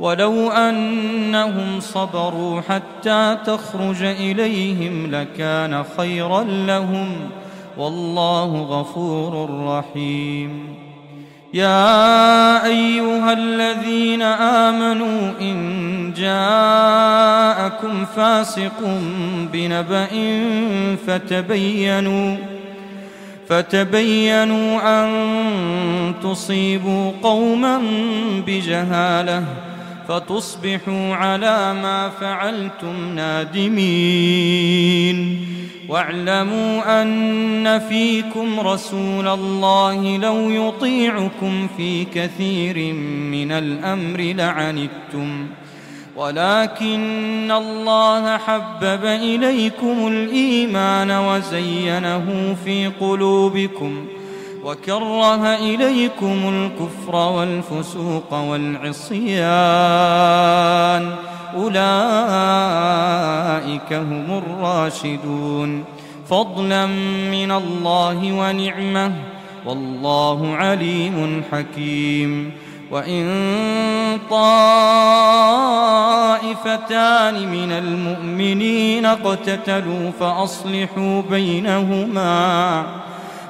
ولو أنهم صبروا حتى تخرج إليهم لكان خيرا لهم والله غفور رحيم. يا أيها الذين آمنوا إن جاءكم فاسق بنبأ فتبينوا فتبينوا أن تصيبوا قوما بجهاله فتصبحوا على ما فعلتم نادمين. واعلموا أن فيكم رسول الله لو يطيعكم في كثير من الأمر لعنتم. ولكن الله حبب إليكم الإيمان وزينه في قلوبكم. وكره إليكم الكفر والفسوق والعصيان. أولئك هم الراشدون. فضلا من الله ونعمة. والله عليم حكيم. وإن طائفتان من المؤمنين اقتتلوا فأصلحوا بينهما.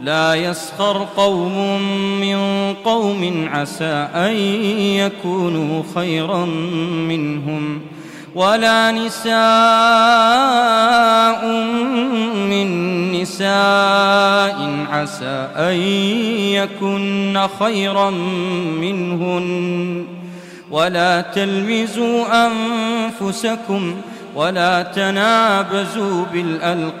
لا يسخر قوم من قوم عسى أن يكونوا خيرا منهم ولا نساء من نساء عسى أن يكن خيرا منهن ولا تلمزوا أنفسكم ولا تنابزوا بالألقاب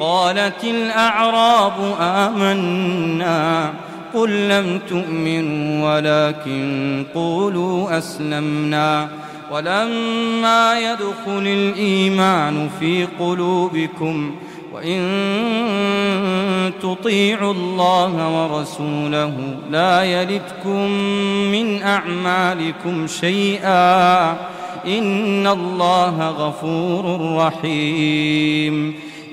قالت الأعراب آمنا قل لم تؤمنوا ولكن قولوا أسلمنا ولما يدخل الإيمان في قلوبكم وإن تطيعوا الله ورسوله لا يلدكم من أعمالكم شيئا إن الله غفور رحيم